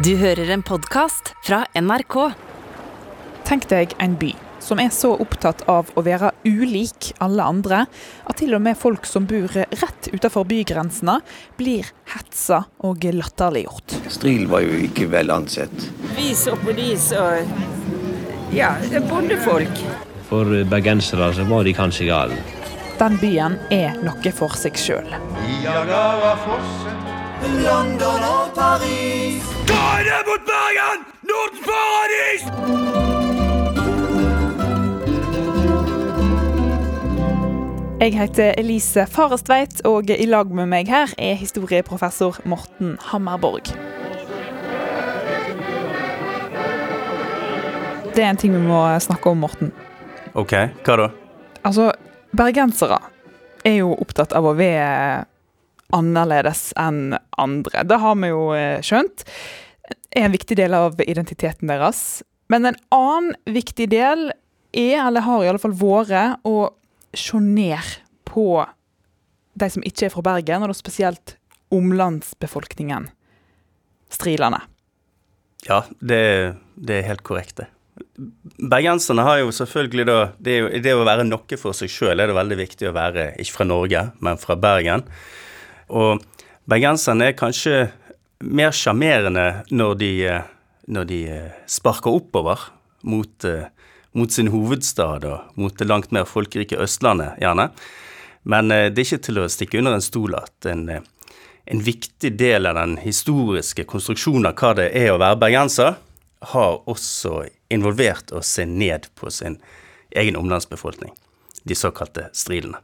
Du hører en podkast fra NRK. Tenk deg en by som er så opptatt av å være ulik alle andre, at til og med folk som bor rett utenfor bygrensene, blir hetsa og latterliggjort. Stril var jo ikke vel ansett. Vis og polis og Ja, bondefolk. For bergensere så var de kanskje gale. Den byen er noe for seg sjøl. London og Paris. Ta det mot Bergen! Nordens paradis! Jeg heter Elise Farestveit, og i lag med meg her er historieprofessor Morten Hammerborg. Det er en ting vi må snakke om, Morten. OK, hva da? Altså, bergensere er jo opptatt av å være annerledes enn andre. Det har vi jo eh, skjønt. er en viktig del av identiteten deres. Men en annen viktig del er, eller har i alle fall vært, å se ned på de som ikke er fra Bergen, og da spesielt omlandsbefolkningen. Strilene. Ja, det, det er helt korrekt, det. Bergenserne har jo selvfølgelig da Det, det å være noe for seg sjøl er det veldig viktig å være, ikke fra Norge, men fra Bergen. Og bergenserne er kanskje mer sjarmerende når, de, når de sparker oppover mot, mot sin hovedstad og mot det langt mer folkerike Østlandet, gjerne. Men det er ikke til å stikke under en stol at en, en viktig del av den historiske konstruksjonen av hva det er å være bergenser, har også involvert å se ned på sin egen omlandsbefolkning, de såkalte strilene.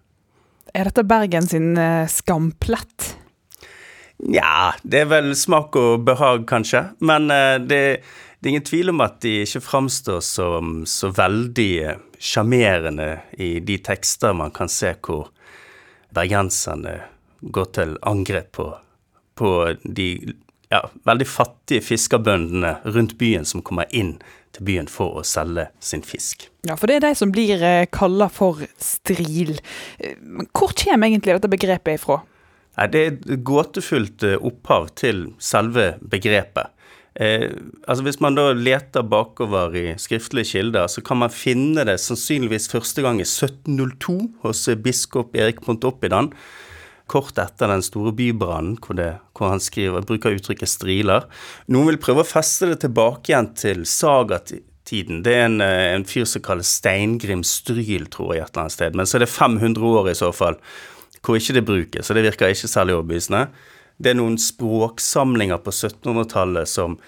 Er dette Bergen sin skamplett? Nja, det er vel smak og behag, kanskje. Men det, det er ingen tvil om at de ikke framstår som så veldig sjarmerende i de tekster man kan se hvor bergenserne går til angrep på, på de ja, veldig fattige fiskerbøndene rundt byen som kommer inn til byen for å selge sin fisk. Ja, for det er de som blir kalla for stril. Hvor kommer egentlig dette begrepet ifra? Nei, Det er et gåtefullt opphav til selve begrepet. Eh, altså Hvis man da leter bakover i skriftlige kilder, så kan man finne det sannsynligvis første gang i 1702 hos biskop Erik Pontoppidan kort etter den store bybrannen, hvor, hvor, han skriver, bruker uttrykket 'striler'. Noen vil prøve å feste det tilbake igjen til sagatiden. Det er en, en fyr som kalles Steingrim Stryl, tror jeg, et eller annet sted. Men så er det 500 år i så fall hvor ikke det brukes, så det virker ikke særlig overbevisende. Det er noen språksamlinger på 1700-tallet som,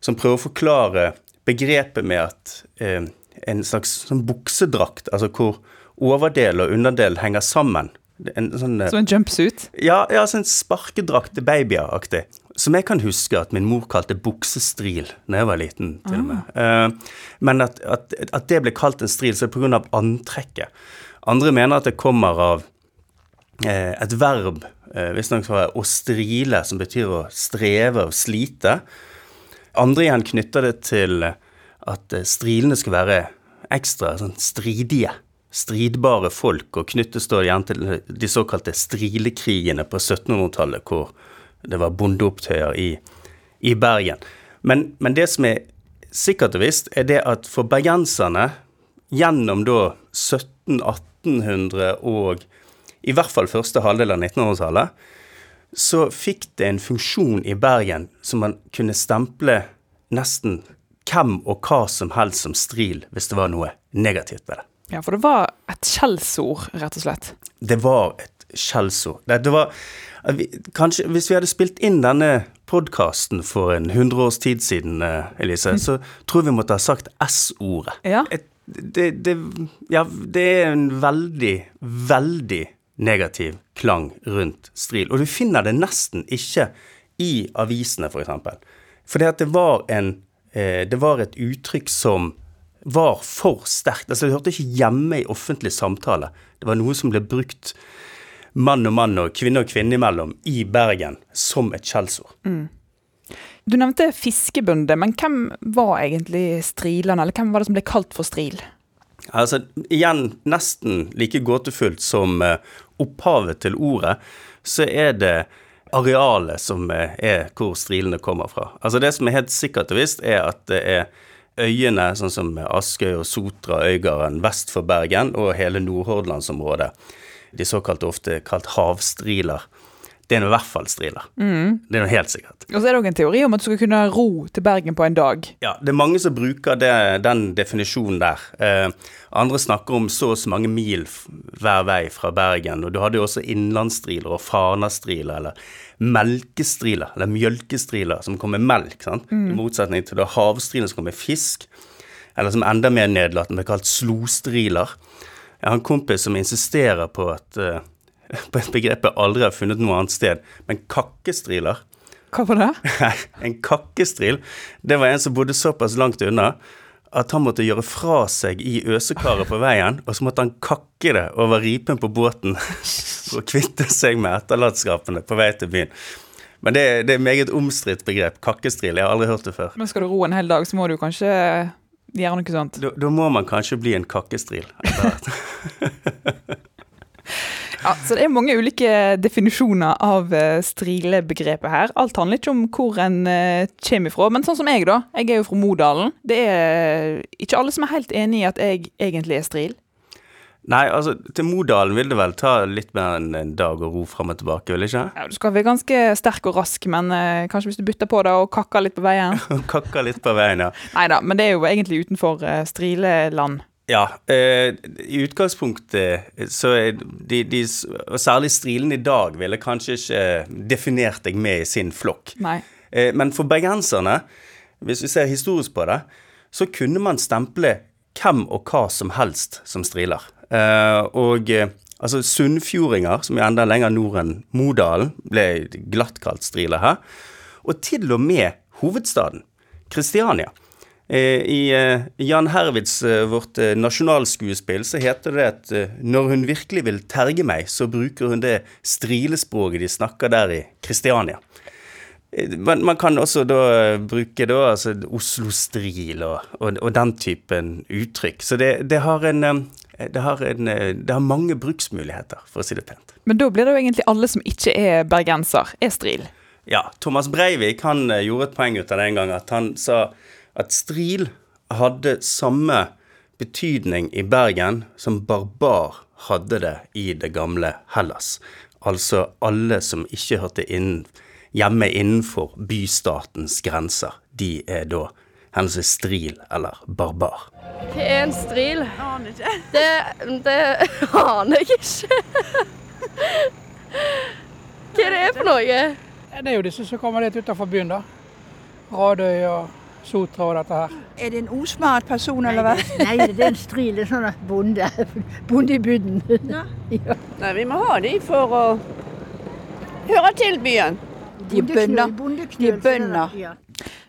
som, prøver å forklare begrepet med at eh, en slags sånn buksedrakt, altså hvor overdel og underdel henger sammen, en sånn, Som en jumpsuit? Ja, ja sånn sparkedrakt babyer-aktig. Som jeg kan huske at min mor kalte buksestril da jeg var liten, til og med. Ah. Uh, men at, at, at, det ble kalt en stril, så er det pga. antrekket. Andre mener at det kommer av uh, et verb, uh, visstnok å strile, som betyr å streve og slite. Andre igjen knytter det til at strilene skal være ekstra sånn stridige stridbare folk, og knyttes da igjen til de såkalte strilekrigene på 1700-tallet, hvor det var bondeopptøyer i, i Bergen. Men, men, det som er sikkert og visst, er det at for bergenserne, gjennom da 1700-1800 og i hvert fall første halvdel av 1900-tallet, så fikk det en funksjon i Bergen som man kunne stemple nesten hvem og hva som helst som stril, hvis det var noe negativt ved det. Ja, for det var et skjellsord, rett og slett. Det var et skjellsord. Det, var Kanskje Hvis vi hadde spilt inn denne podkasten for en hundre års tid siden, Elise, så tror jeg vi måtte ha sagt S-ordet. Ja. Det, det, ja, det er en veldig, veldig negativ klang rundt stril. Og du finner det nesten ikke i avisene, f.eks. For. Fordi at det var en Det var et uttrykk som var for sterkt. Altså, det hørte ikke hjemme i offentlig samtale. Det var noe som ble brukt mann og mann og kvinne og kvinne imellom i Bergen som et skjellsord. Mm. Du nevnte fiskebønder, men hvem var egentlig strilene, eller hvem var det som ble kalt for stril? Altså, igjen nesten like gåtefullt som uh, opphavet til ordet, så er det arealet som eh, er hvor strilene kommer fra. Altså Det som er helt sikkert og visst, er at det er øyene sånn som Askøy og Sotra, Øygarden vest for Bergen og hele Nordhordlandsområdet, de såkalte ofte kalt havstriler, det er nå i hvert fall striler. Det er noe helt sikkert. Og så er det òg en teori om at du skal kunne ro til Bergen på en dag. Ja, det er mange som bruker det, den definisjonen der. Eh, andre snakker om så og så mange mil hver vei fra Bergen, og du hadde jo også innlandsstriler og fanastriler, eller melkestriler, eller mjølkestriler, som kom med melk, sant? i motsetning til havstriler som kom med fisk, eller som enda mer nedlatende ble kalt slostriler. Jeg har en kompis som insisterer på at eh, på et begrep jeg aldri har funnet noe annet sted, men kakkestriler. Hva var det? En kakkestril, det var en som bodde såpass langt unna at han måtte gjøre fra seg i øsekaret på veien, og så måtte han kakke det over ripen på båten for å kvitte seg med etterlatenskapene på vei til byen. Men det, det er et meget omstridt begrep. Kakkestril. Jeg har aldri hørt det før. Men skal du ro en hel dag, så må du kanskje gjøre noe sånt. Da, da må man kanskje bli en kakkestril. etter hvert. Ja, så det er mange ulike definisjoner av uh, strilebegrepet her. Alt handler ikke om hvor en eh, kommer ifra. Men sånn som jeg, da. Jeg er jo fra Modalen. Det er ikke alle som er helt enig i at jeg egentlig er stril. Nei, altså, til Modalen vil det vel ta litt mer enn en dag å ro fram og tilbake, vil det ikke? Ja, du skal være ganske sterk og rask, men eh, kanskje hvis du bytter på det og kakker litt på veien. kakker litt på veien, ja. Nei da, men det er jo egentlig utenfor uh, strileland. Ja, eh, i utgangspunktet så er de, de og Særlig strilen i dag ville kanskje ikke definert deg med i sin flokk. Eh, men for bergenserne, hvis vi ser historisk på det, så kunne man stemple hvem og hva som helst som striler. Eh, og eh, altså sunnfjordinger, som er enda lenger nord enn Modalen, ble glatt kalt striler her. Og til og med hovedstaden, Kristiania. Eh, I eh, Jan Hervids eh, vårt nasjonalskuespill så heter det at når hun virkelig vil terge meg, så bruker hun det strilespråket de snakker der i Kristiania. Eh, Man, man kan også da bruke da altså Oslo-stril og, og, og den typen uttrykk. Så det, det, har en, det, har en, det har mange bruksmuligheter, for å si det pent. Men da blir det jo egentlig alle som ikke er bergenser, er stril. Ja, Thomas Breivik han gjorde et poeng ut av det en gang, at han sa at stril hadde samme betydning i Bergen som barbar hadde det i det gamle Hellas. Altså alle som ikke hørte inn, hjemme innenfor bystatens grenser. De er da henholdsvis stril eller barbar. Hva er en stril? Aner ikke. Det, det aner jeg ikke. Hva er det for noe? Det er jo disse som kommer litt utenfor byen, da. Radøy og Sotra og dette her. Er det en osmart person, eller hva? Nei, det er en stril, en sånn bonde. Bonde i budden. Ja. Nei, vi må ha de for å høre til byen. De er bønder. De er bønder. Ja.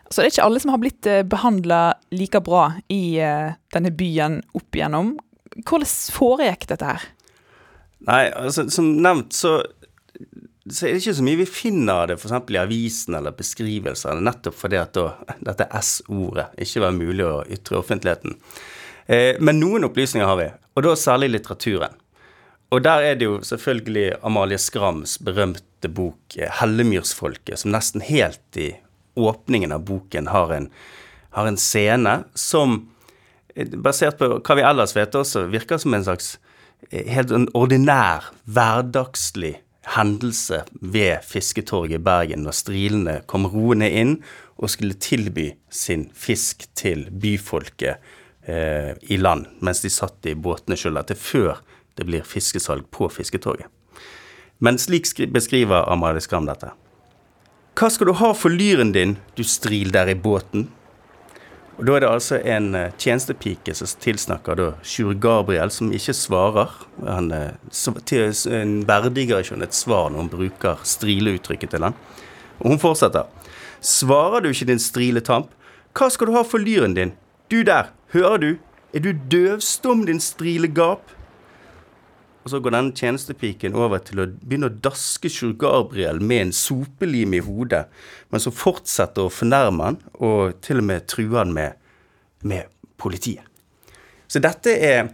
Så det er ikke alle som har blitt behandla like bra i eh, denne byen opp igjennom. Hvordan foregikk dette her? Nei, altså som nevnt så, så er det ikke så mye vi finner av det f.eks. i avisen eller beskrivelser, nettopp fordi at da, dette S-ordet ikke var mulig å ytre i offentligheten. Eh, men noen opplysninger har vi, og da særlig litteraturen. Og der er det jo selvfølgelig Amalie Skrams berømte bok eh, 'Hellemyrsfolket', som nesten helt i åpningen av boken har en, har en scene som, eh, basert på hva vi ellers vet også, virker som en slags eh, helt ordinær, hverdagslig hendelse ved Fisketorget i Bergen, når strilene kom roende inn og skulle tilby sin fisk til byfolket eh, i land, mens de satt i båtene sjøl, til før det blir fiskesalg på Fisketorget. Men slik skri- beskriver Amalie Skram dette. Hva skal du ha for lyren din, du stril der i båten? Og Da er det altså en eh, tjenestepike som tilsnakker da Sjur Gabriel, som ikke svarer. Han eh, verdigere ikke et svar når hun bruker strileuttrykket til han. Og hun fortsetter. Svarer du ikke din striletamp? Hva skal du ha for lyren din? Du der, hører du? Er du døvstum, din strilegap? Og så går denne tjenestepiken over til å begynne å daske Sjur Gabriel med en sopelim i hodet, men så fortsetter å fornærme han, og til og med true han med, med politiet. Så dette er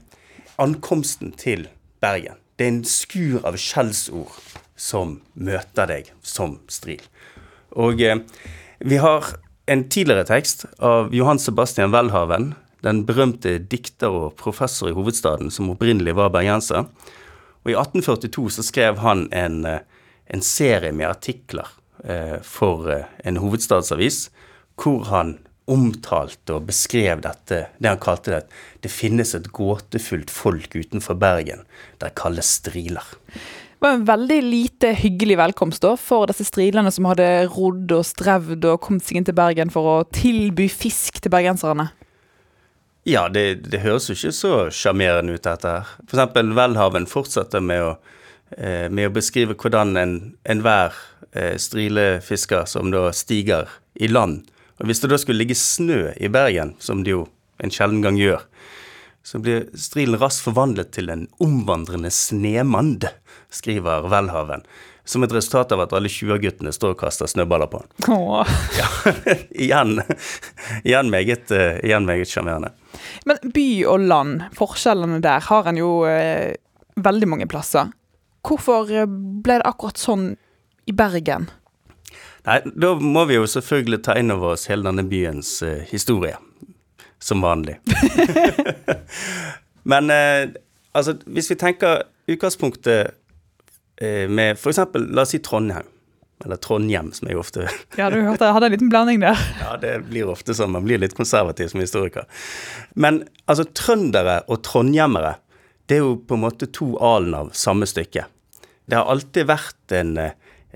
ankomsten til Bergen. Det er en skur av skjellsord som møter deg som stril. Og eh, vi har en tidligere tekst av Johan Sebastian Welhaven, den berømte dikter og professor i hovedstaden som opprinnelig var bergenser. Og i 1842 så skrev han en, eh, en serie med artikler eh, for eh, en hovedstadsavis, hvor han omtalte og beskrev dette, det han kalte det det finnes et gåtefullt folk utenfor Bergen, der kalles striler. Det var en veldig lite hyggelig velkomst da, for disse strilene som hadde rodd og strevd og kommet seg inn til Bergen for å tilby fisk til bergenserne. Ja, det, det høres jo ikke så sjarmerende ut, dette her. For eksempel Welhaven fortsetter med å, eh, med å beskrive hvordan enhver en eh, strilefisker som da stiger i land Og hvis det da skulle ligge snø i Bergen, som det jo en sjelden gang gjør, så blir strilen raskt forvandlet til en omvandrende snemand, skriver Welhaven. Som et resultat av at alle 20-guttene står og kaster snøballer på han. Ja, igjen, igjen meget uh, igjen meget sjarmerende. Men by og land, forskjellene der, har en jo eh, veldig mange plasser. Hvorfor eh, ble det akkurat sånn i Bergen? Nei, Da må vi jo selvfølgelig ta inn over oss hele denne byens eh, historie. Som vanlig. Men eh, altså, hvis vi tenker utgangspunktet eh, med f.eks. la oss si Trondheim. Eller Trondhjem, som jeg ofte Ja, du hørte jeg hadde en liten blanding der. ja, det blir ofte sånn. Man blir litt konservativ som historiker. Men altså, trøndere og trondhjemmere, det er jo på en måte to alen av samme stykke. Det har alltid vært en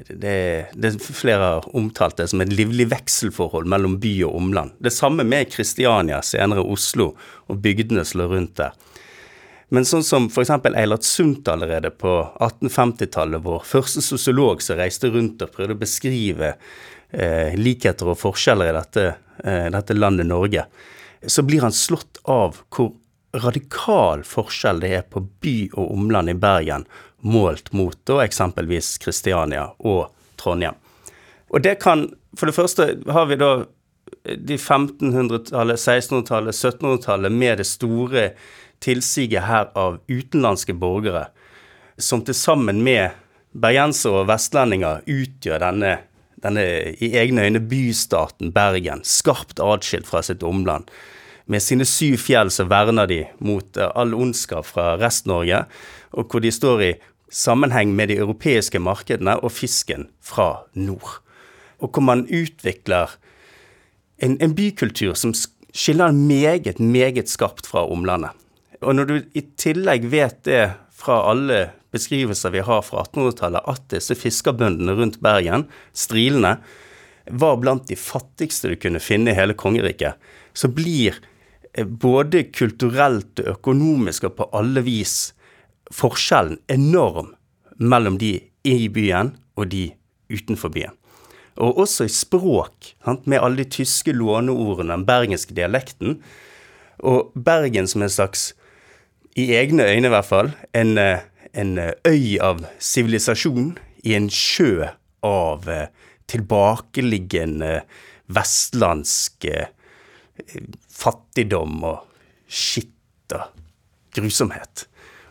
det, det Flere har omtalt det som et livlig vekselforhold mellom by og omland. Det samme med Kristiania, senere Oslo, og bygdene som lå rundt der. Men sånn som f.eks. Eilert Sundt allerede på 1850-tallet, vår første sosiolog som reiste rundt og prøvde å beskrive eh, likheter og forskjeller i dette, eh, dette landet Norge, så blir han slått av hvor radikal forskjell det er på by og omland i Bergen, målt mot da eksempelvis Kristiania og Trondheim. Og det kan For det første har vi da de 1500-tallet, 1600-tallet, 1700-tallet med det store tilsiget her av utenlandske borgere, som til sammen med bergensere og vestlendinger utgjør denne, denne i egne øyne bystaten Bergen, skarpt atskilt fra sitt omland. Med sine syv fjell så verner de mot all ondskap fra Rest-Norge, og hvor de står i sammenheng med de europeiske markedene og fisken fra nord. Og hvor man utvikler en, en bykultur som skiller meget, meget skarpt fra omlandet. Og når du i tillegg vet det fra alle beskrivelser vi har fra 1800-tallet, at disse fiskerbøndene rundt Bergen, strilene, var blant de fattigste du kunne finne i hele kongeriket, så blir både kulturelt og økonomisk og på alle vis forskjellen enorm mellom de i byen og de utenfor byen. Og også i språk, sant? med alle de tyske låneordene, den bergenske dialekten. Og Bergen som en slags, i egne øyne i hvert fall, en, en øy av sivilisasjon i en sjø av tilbakeliggende vestlandsk fattigdom og skitt og grusomhet.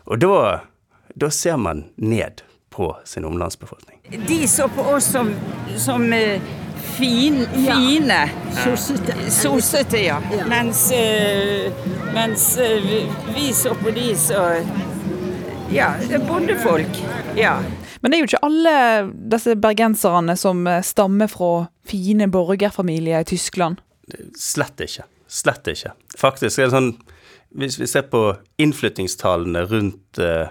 Og da, da ser man ned på sin omlandsbefolkning. De så på oss som, som uh, fin, fine. Sossete. Sossete, ja. Mens, uh, mens vi så på de som Ja, bondefolk. Ja. Men det er jo ikke alle disse bergenserne som stammer fra fine borgerfamilier i Tyskland? Slett ikke. Slett ikke. Faktisk er det sånn hvis vi ser på innflyttingstallene rundt uh,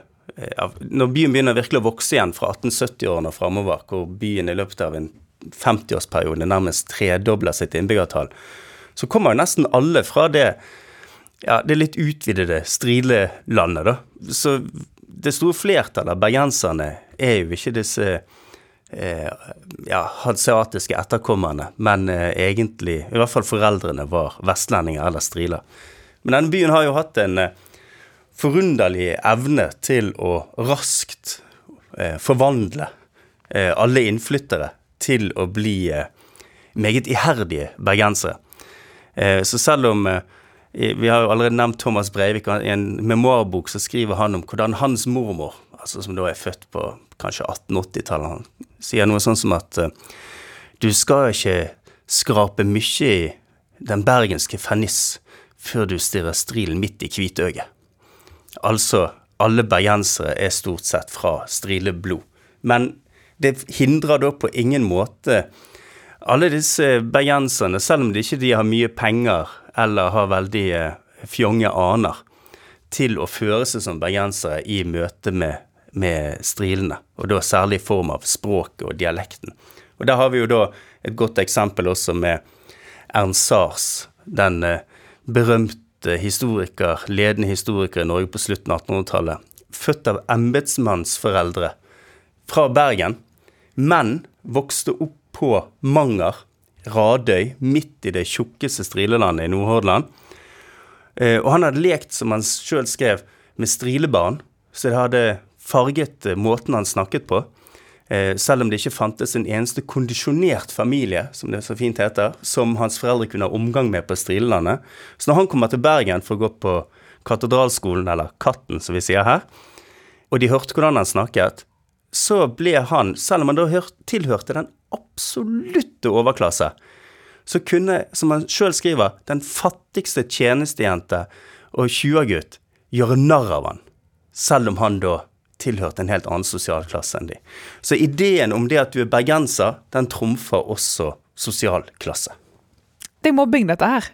Når byen begynner virkelig å vokse igjen fra 1870-årene og framover, hvor byen i løpet av en 50-årsperiode nærmest tredobler sitt innbyggertall, så kommer jo nesten alle fra det ja, det litt utvidede strilelandet, da. Så det store flertallet av bergenserne er jo ikke disse eh, ja, hanseatiske etterkommerne, men eh, egentlig, i hvert fall foreldrene, var vestlendinger eller striler. Men denne byen har jo hatt en eh, forunderlig evne til å raskt eh, forvandle eh, alle innflyttere til å bli eh, meget iherdige bergensere. Eh, så selv om eh, Vi har jo allerede nevnt Thomas Breivik. I en memoarbok så skriver han om hvordan hans mormor, altså som da er født på kanskje 1880-tallet. Han sier noe sånn som at eh, du skal ikke skrape mye i den bergenske ferniss før du stirrer strilen midt i hvitøyet. Altså, alle bergensere er stort sett fra strileblod. Men det hindrer da på ingen måte alle disse bergenserne, selv om de ikke har mye penger eller har veldig eh, fjonge aner, til å føre seg som bergensere i møte med, med strilene. Og da særlig i form av språket og dialekten. Og der har vi jo da et godt eksempel også med Ernst Sars, den eh, berømte historiker, ledende historiker i Norge på slutten av 1800-tallet. Født av embetsmannsforeldre fra Bergen, men vokste opp på Manger, Radøy, midt i det tjukkeste strilelandet i Nordhordland. Eh, og han hadde lekt, som han sjøl skrev, med strilebarn, så det hadde farget eh, måten han snakket på. Eh, selv om det ikke fantes en eneste kondisjonert familie, som det så fint heter, som hans foreldre kunne ha omgang med på Strilelandet. Så når han kommer til Bergen for å gå på katedralskolen, eller Katten, som vi sier her, og de hørte hvordan han snakket, så ble han, selv om han da tilhørte den absolutte overklasse, så kunne, som han sjøl skriver, den fattigste tjenestejente og tjuagutt gjøre narr av han, selv om han da tilhørte en helt annen sosial klasse enn de. Så ideen om det at du er bergenser, den trumfer også sosial klasse. Det er mobbing, dette her?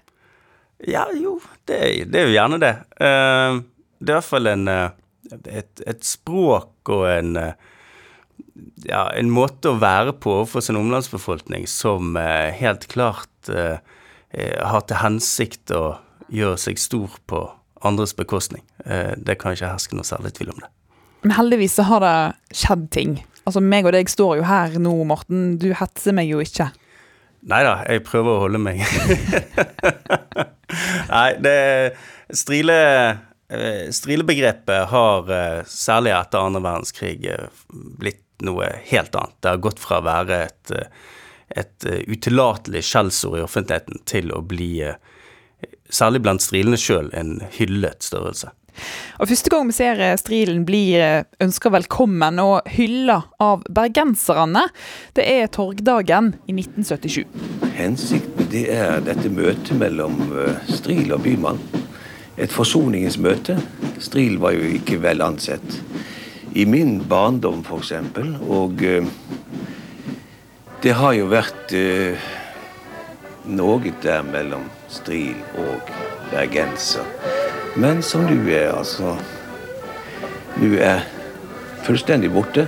Ja, jo, det, det er jo gjerne det. Uh, det er i hvert fall en, uh, et, et, språk og en uh, ja, en måte å være på overfor sin omlandsbefolkning som eh, helt klart eh, eh, har til hensikt å gjøre seg stor på andres bekostning. Eh, det kan ikke herske noe særlig tvil om det. Men heldigvis så har det skjedd ting. Altså, meg og deg står jo her nå, Morten. Du hetser meg jo ikke. Nei da, jeg prøver å holde meg. Nei, det Strile eh, Strilebegrepet har, eh, særlig etter andre verdenskrig, blitt noe helt annet. Det har gått fra å være et, et utillatelig skjellsord i offentligheten til å bli, særlig blant strilene sjøl, en hyllet størrelse. Og Første gang vi ser Strilen bli ønska velkommen og hylla av bergenserne, det er torgdagen i 1977. Hensikten det er dette møtet mellom Stril og bymann. Et forsoningens møte. Stril var jo ikke vel ansett i min barndom, f.eks. Og det har jo vært noe der mellom stril og bergenser. Men som du er, altså Nå er fullstendig borte.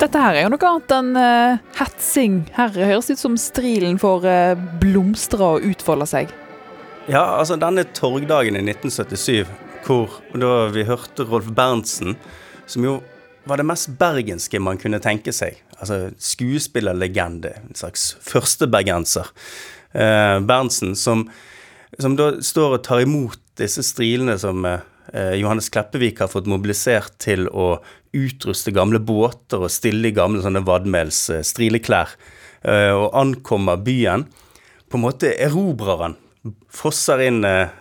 Dette her er jo noe annet enn uh, hetsing. Her høres det ut som strilen får uh, blomstre og utfolde seg. Ja, altså denne torgdagen i 1977 hvor da vi hørte Rolf Berntsen, som jo var det mest bergenske man kunne tenke seg. Altså skuespillerlegende, en slags førstebergenser. Eh, Berntsen, som, som, da står og tar imot disse strilene som eh, Johannes Kleppevik har fått mobilisert til å utruste gamle båter og stille i gamle sånne vadmels eh, strileklær, og ankommer byen. På en måte erobrer han fosser inn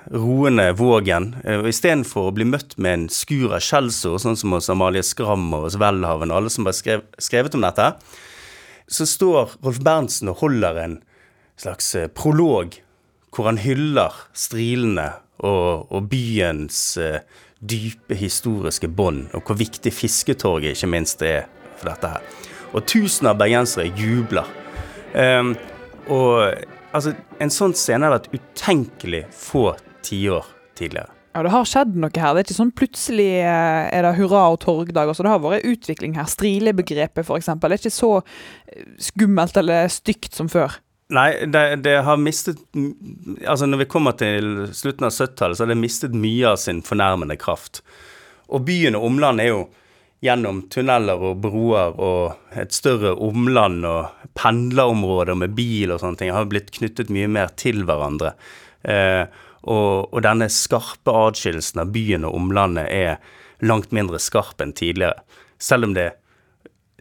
roende Vågen. Og Istedenfor å bli møtt med en skur av skjellsord, sånn som hos Amalie Skram og hos Welhaven og alle som har skrev, skrevet om dette, så står Rolf Berntsen og holder en slags eh, prolog hvor han hyller strilene og, og byens uh, dype historiske bånd, og hvor viktig Fisketorget ikke minst er for dette her. Og tusener av bergensere jubler. Um, og Altså, en sånn scene har vært utenkelig få tiår tidligere. Ja, Det har skjedd noe her. Det er ikke sånn plutselig eh, er det hurra og torgdag. Altså, det har vært utvikling her. Strilebegrepet, f.eks. Det er ikke så eh, skummelt eller stygt som før. Nei, det, det, har mistet Altså, når vi kommer til slutten av 70-tallet, så har det mistet mye av sin fornærmende kraft. Og byen og omland er jo gjennom tunneler og broer og et større omland og pendlerområder med bil og sånne ting har blitt knyttet mye mer til hverandre. Eh, og, og, denne skarpe adskillelsen av byen og omlandet er langt mindre skarp enn tidligere. Selv om det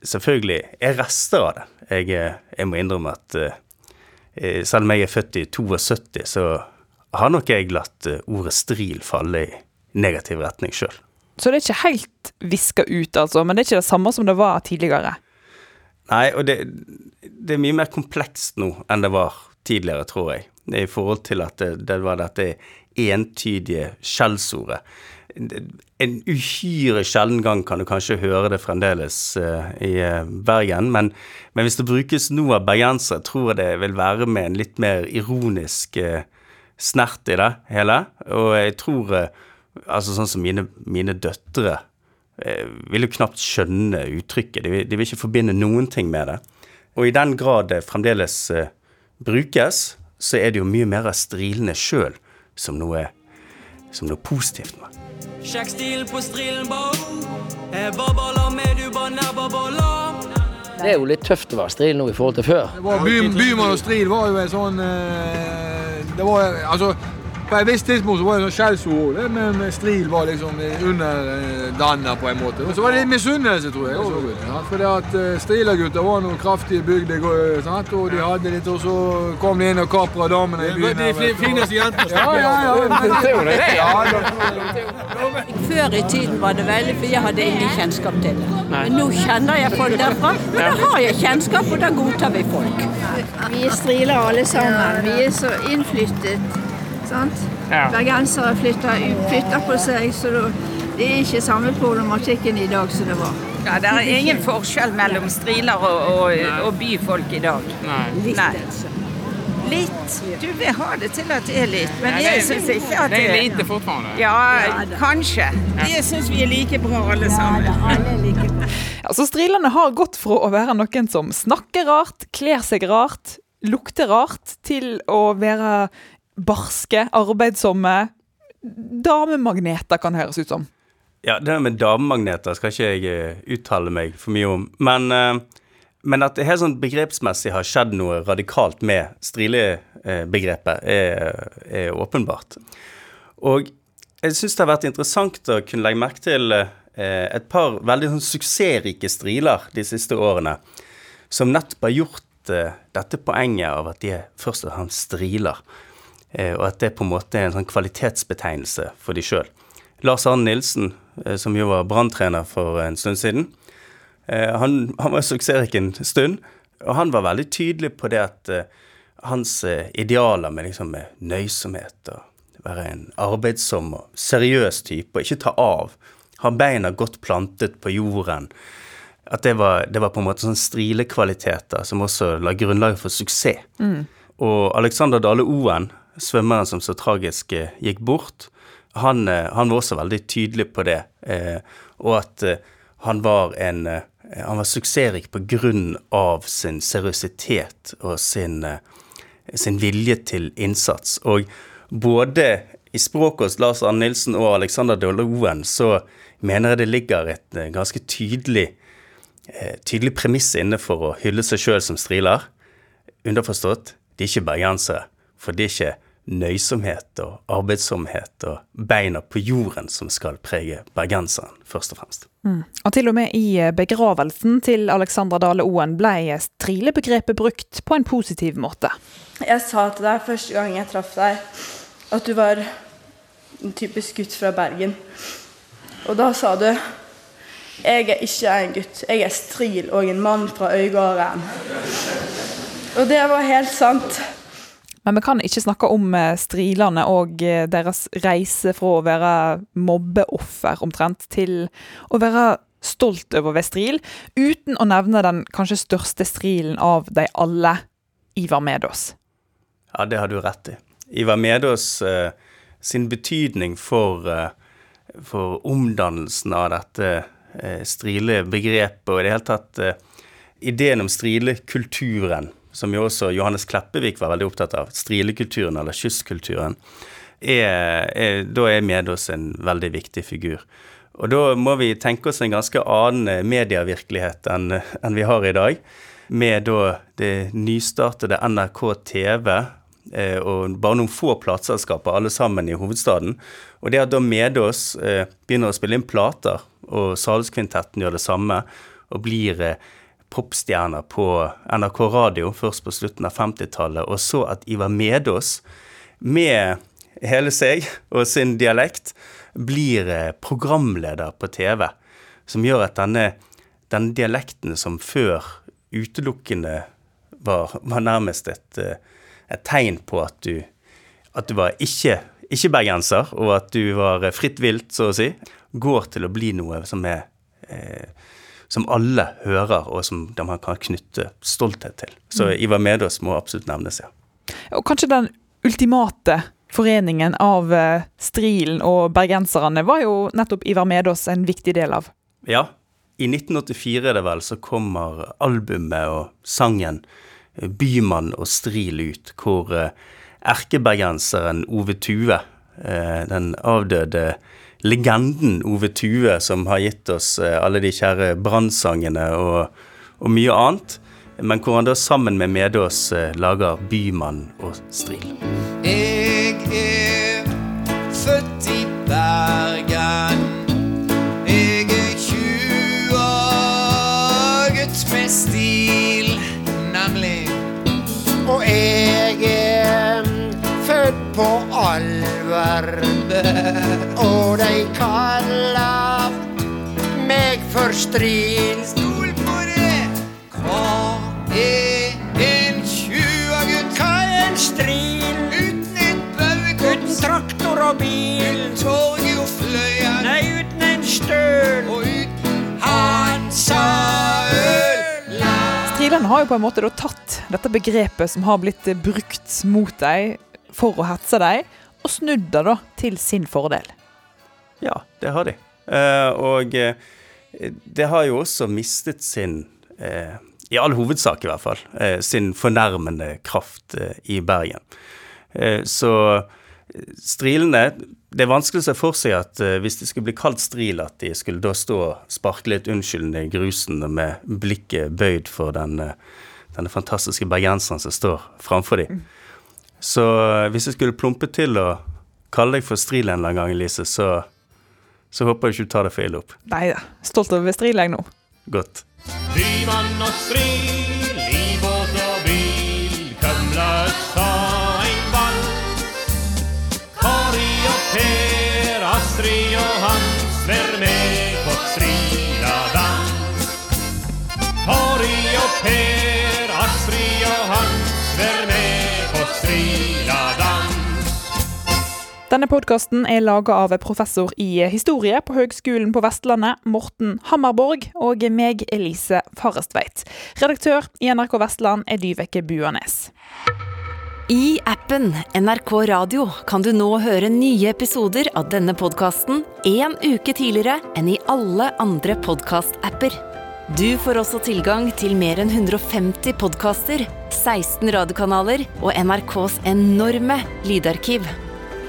selvfølgelig er rester av det. Jeg, jeg må innrømme at eh, selv om jeg er født i 72, så har nok jeg latt eh, ordet stril falle i negativ retning sjøl. Så det er ikke helt viska ut, altså, men det er ikke det samme som det var tidligere. Nei, og det, det er mye mer komplekst nå enn det var tidligere, tror jeg. I forhold til at det, det var dette entydige skjellsordet. En uhyre sjelden gang kan du kanskje høre det fremdeles uh, i uh, Bergen, men, men, hvis det brukes nå av bergensere, tror jeg det vil være med en litt mer ironisk uh, snert i det hele. Og jeg tror Altså sånn som mine, mine døtre vil jo knapt skjønne uttrykket. De, de, vil ikke forbinde noen ting med det. Og i den grad det fremdeles brukes, så er det jo mye mer av strilene sjøl som noe, som noe positivt med. Sjekk stil på strillen, Det er jo litt tøft å være stril nå i forhold til før. Bymann og stril var jo en sånn eh, Det var altså på et visst tidspunkt så var det sånn skjellsord, men Stril var liksom underdanna på en måte. Og så var det litt misunnelse, tror jeg. Også, ja, fordi at uh, Strilagutter var noen kraftige bygder, sant? og de hadde litt, og så kom de inn og kapra damene i byen. De fineste jentene. Ja, ja, ja. Før i tiden var det veldig, for jeg hadde ingen kjennskap til det. Men nå kjenner jeg folk derfra, Men da har jeg kjennskap, og da godtar vi folk. Vi er striler alle sammen. Vi er så innflyttet. Sant? Ja. Bergensere flytter, flytter på seg, så det er ikke samme problematikken i dag som det var. Ja, Det er ingen forskjell mellom striler og, og, og byfolk i dag. Nei. Litt, altså. Litt. Du vil ha det til at det er litt, men ja, jeg syns ikke at det er lite fortfarande. Ja, kanskje. Det syns vi er like bra alle sammen. Ja, Altså, Strilene har gått fra å være noen som snakker rart, kler seg rart, lukter rart, til å være barske, arbeidsomme damemagneter, kan høres ut som. Ja, det med damemagneter skal ikke jeg uh, uttale meg for mye om. Men, uh, men at det helt sånn begrepsmessig har skjedd noe radikalt med strilebegrepet, er, er åpenbart. Og jeg syns det har vært interessant å kunne legge merke til et par veldig sånn, suksessrike striler de siste årene, som nettopp har gjort dette poenget av at de er først og fremst striler. Eh, og at det på en måte er en sånn kvalitetsbetegnelse for de sjøl. Lars Arne Nilsen, eh, som jo var branntrener for en stund siden, eh, han, han var suksessrik en stund, og han var veldig tydelig på det at hans idealer med, liksom, med nøysomhet og være en arbeidsom og seriøs type og ikke ta av, ha beina godt plantet på jorden, at det var, det var på en måte sånn strilekvaliteter som også la grunnlaget for suksess. Mm. Og Alexander Dale Oen, svømmeren som så tragisk eh, gikk bort, han, eh, han, var også veldig tydelig på det, eh, og at han var en han var suksessrik av sin seriøsitet og sin, sin, vilje til innsats. Og både i språket hos Lars Arne Nilsen og Alexander Dolloen så mener jeg det ligger et ganske tydelig, tydelig premiss inne for å hylle seg sjøl som striler. Underforstått, de er ikke bergensere. For det er ikke nøysomhet og arbeidsomhet og beina på jorden som skal prege bergenseren, først og fremst. Mm. Og til og med i eh, begravelsen til Alexandra Dale Oen ble strilebegrepet brukt på en positiv måte. Jeg sa til deg første gang jeg traff deg, at du var en typisk gutt fra Bergen. Og da sa du jeg er ikke en gutt, jeg er stril og en mann fra Øygarden. Og det var helt sant. Men vi kan ikke snakke om eh, strilene og eh, deres reise fra å være mobbeoffer omtrent, til å være stolt over Vestril, uten å nevne den kanskje største strilen av de alle, Ivar Medås. Ja, det har du rett i. Ivar Medås eh, sin betydning for, eh, for, omdannelsen av dette eh, strilebegrepet, og i det hele tatt eh, ideen om strilekulturen som jo også Johannes Kleppevik var veldig opptatt av, strilekulturen eller kystkulturen, er, er, da er Medås en veldig viktig figur. Og da må vi tenke oss en ganske annen medievirkelighet enn, enn vi har i dag. Med da det nystartede NRK TV eh, og bare noen få plateselskaper, alle sammen i hovedstaden. Og det at da Medås eh, begynner å spille inn plater, og Salskvintetten gjør det samme, og blir eh, popstjerner på NRK radio først på slutten av 50-tallet, og så at Ivar Medås med hele seg og sin dialekt, blir eh, programleder på TV. Som gjør at denne, denne dialekten som før utelukkende var, var nærmest et, eh, et, tegn på at du, at du var ikke, ikke bergenser, og at du var fritt vilt, så å si, går til å bli noe som er eh, som alle hører, og som de kan knytte stolthet til. Så mm. Ivar Medås må absolutt nevnes, ja. Og kanskje den ultimate foreningen av eh, Strilen og bergenserne var jo nettopp Ivar Medås en viktig del av. Ja. I 1984 er det vel, så kommer albumet og sangen eh, 'Bymann og Stril' ut, hvor eh, erkebergenseren Ove Tue, den avdøde legenden Ove Tue, som har gitt oss alle de kjære brannsangene og, og mye annet, men hvor han da sammen med Medås eh, lager 'Bymann og stril'. Jeg er født i Bergen. Jeg er tjuaget med stil, nemlig. Og jeg er født på Alver. Og de kalla meg for strin. Stol på det! Hva er en tjuagutt? Hva er en strin? Uten en baugutt. Uten traktor og bil. Uten torget og fløyen. Nei, uten en støl. Og uten Hansa øl. Strilene har jo på en måte tatt dette begrepet som har blitt brukt mot deg for å hetse dem, og snudd det da til sin fordel. Ja, det har de. Uh, og uh, det har jo også mistet sin uh, i all hovedsak i hvert fall, eh, sin fornærmende kraft eh, i Bergen. Eh, så strilene Det er vanskelig å se for seg at hvis det skulle bli kalt stril, at de skulle da stå og sparke litt unnskyldende i grusen med blikket bøyd for den, denne fantastiske bergenseren som står framfor dem. Så hvis jeg skulle plumpe til å kalle deg for stril en eller annen gang, Elise, så, så håper jeg ikke du tar det for ille opp. Nei da. Stolt over stril, jeg nå. Godt. Bymann og stril i båt og bil, Kømlet sa en ball. Kari og Per, Astrid og Hans, vær med på striladans. Kari og Per, Denne podkasten er laga av professor i historie på Høgskolen på Vestlandet, Morten Hammerborg, og meg, Elise Farrestveit. Redaktør i NRK Vestland er Dyveke Buanes. I appen NRK Radio kan du nå høre nye episoder av denne podkasten en uke tidligere enn i alle andre podkast-apper. Du får også tilgang til mer enn 150 podkaster, 16 radiokanaler og NRKs enorme lydarkiv.